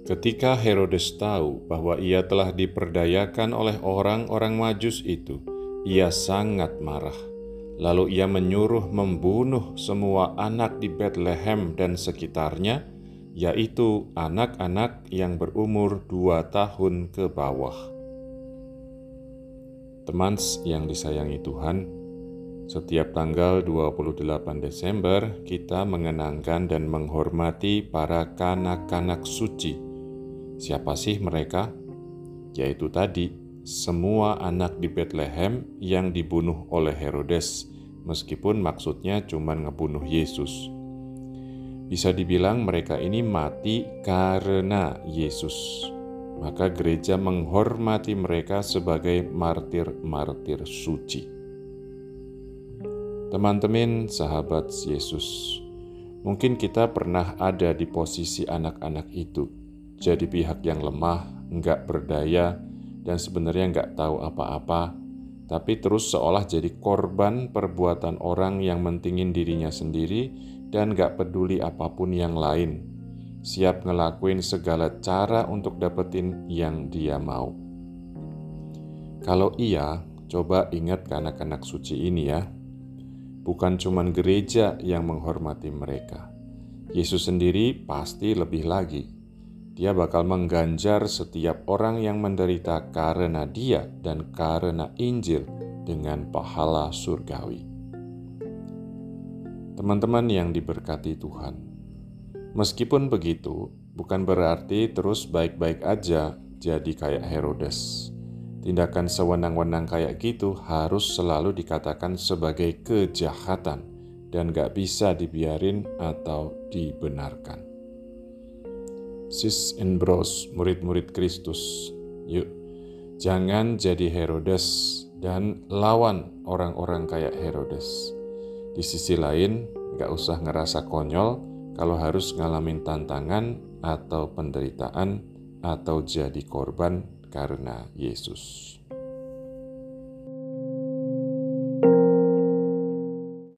Ketika Herodes tahu bahwa ia telah diperdayakan oleh orang-orang Majus itu, ia sangat marah. Lalu ia menyuruh membunuh semua anak di Bethlehem dan sekitarnya, yaitu anak-anak yang berumur dua tahun ke bawah. Teman yang disayangi Tuhan, setiap tanggal 28 Desember kita mengenangkan dan menghormati para kanak-kanak suci Siapa sih mereka? Yaitu tadi, semua anak di Bethlehem yang dibunuh oleh Herodes, meskipun maksudnya cuma ngebunuh Yesus. Bisa dibilang mereka ini mati karena Yesus. Maka gereja menghormati mereka sebagai martir-martir suci. Teman-teman, sahabat Yesus, mungkin kita pernah ada di posisi anak-anak itu jadi pihak yang lemah, nggak berdaya, dan sebenarnya nggak tahu apa-apa, tapi terus seolah jadi korban perbuatan orang yang mentingin dirinya sendiri dan nggak peduli apa pun yang lain, siap ngelakuin segala cara untuk dapetin yang dia mau. Kalau iya, coba ingat ke anak-anak suci ini ya. Bukan cuman gereja yang menghormati mereka. Yesus sendiri pasti lebih lagi dia bakal mengganjar setiap orang yang menderita karena Dia dan karena Injil dengan pahala surgawi. Teman-teman yang diberkati Tuhan, meskipun begitu, bukan berarti terus baik-baik aja jadi kayak Herodes. Tindakan sewenang-wenang kayak gitu harus selalu dikatakan sebagai kejahatan dan gak bisa dibiarin atau dibenarkan. Sis and bros, murid-murid Kristus, yuk jangan jadi Herodes dan lawan orang-orang kayak Herodes. Di sisi lain, gak usah ngerasa konyol kalau harus ngalamin tantangan atau penderitaan atau jadi korban karena Yesus.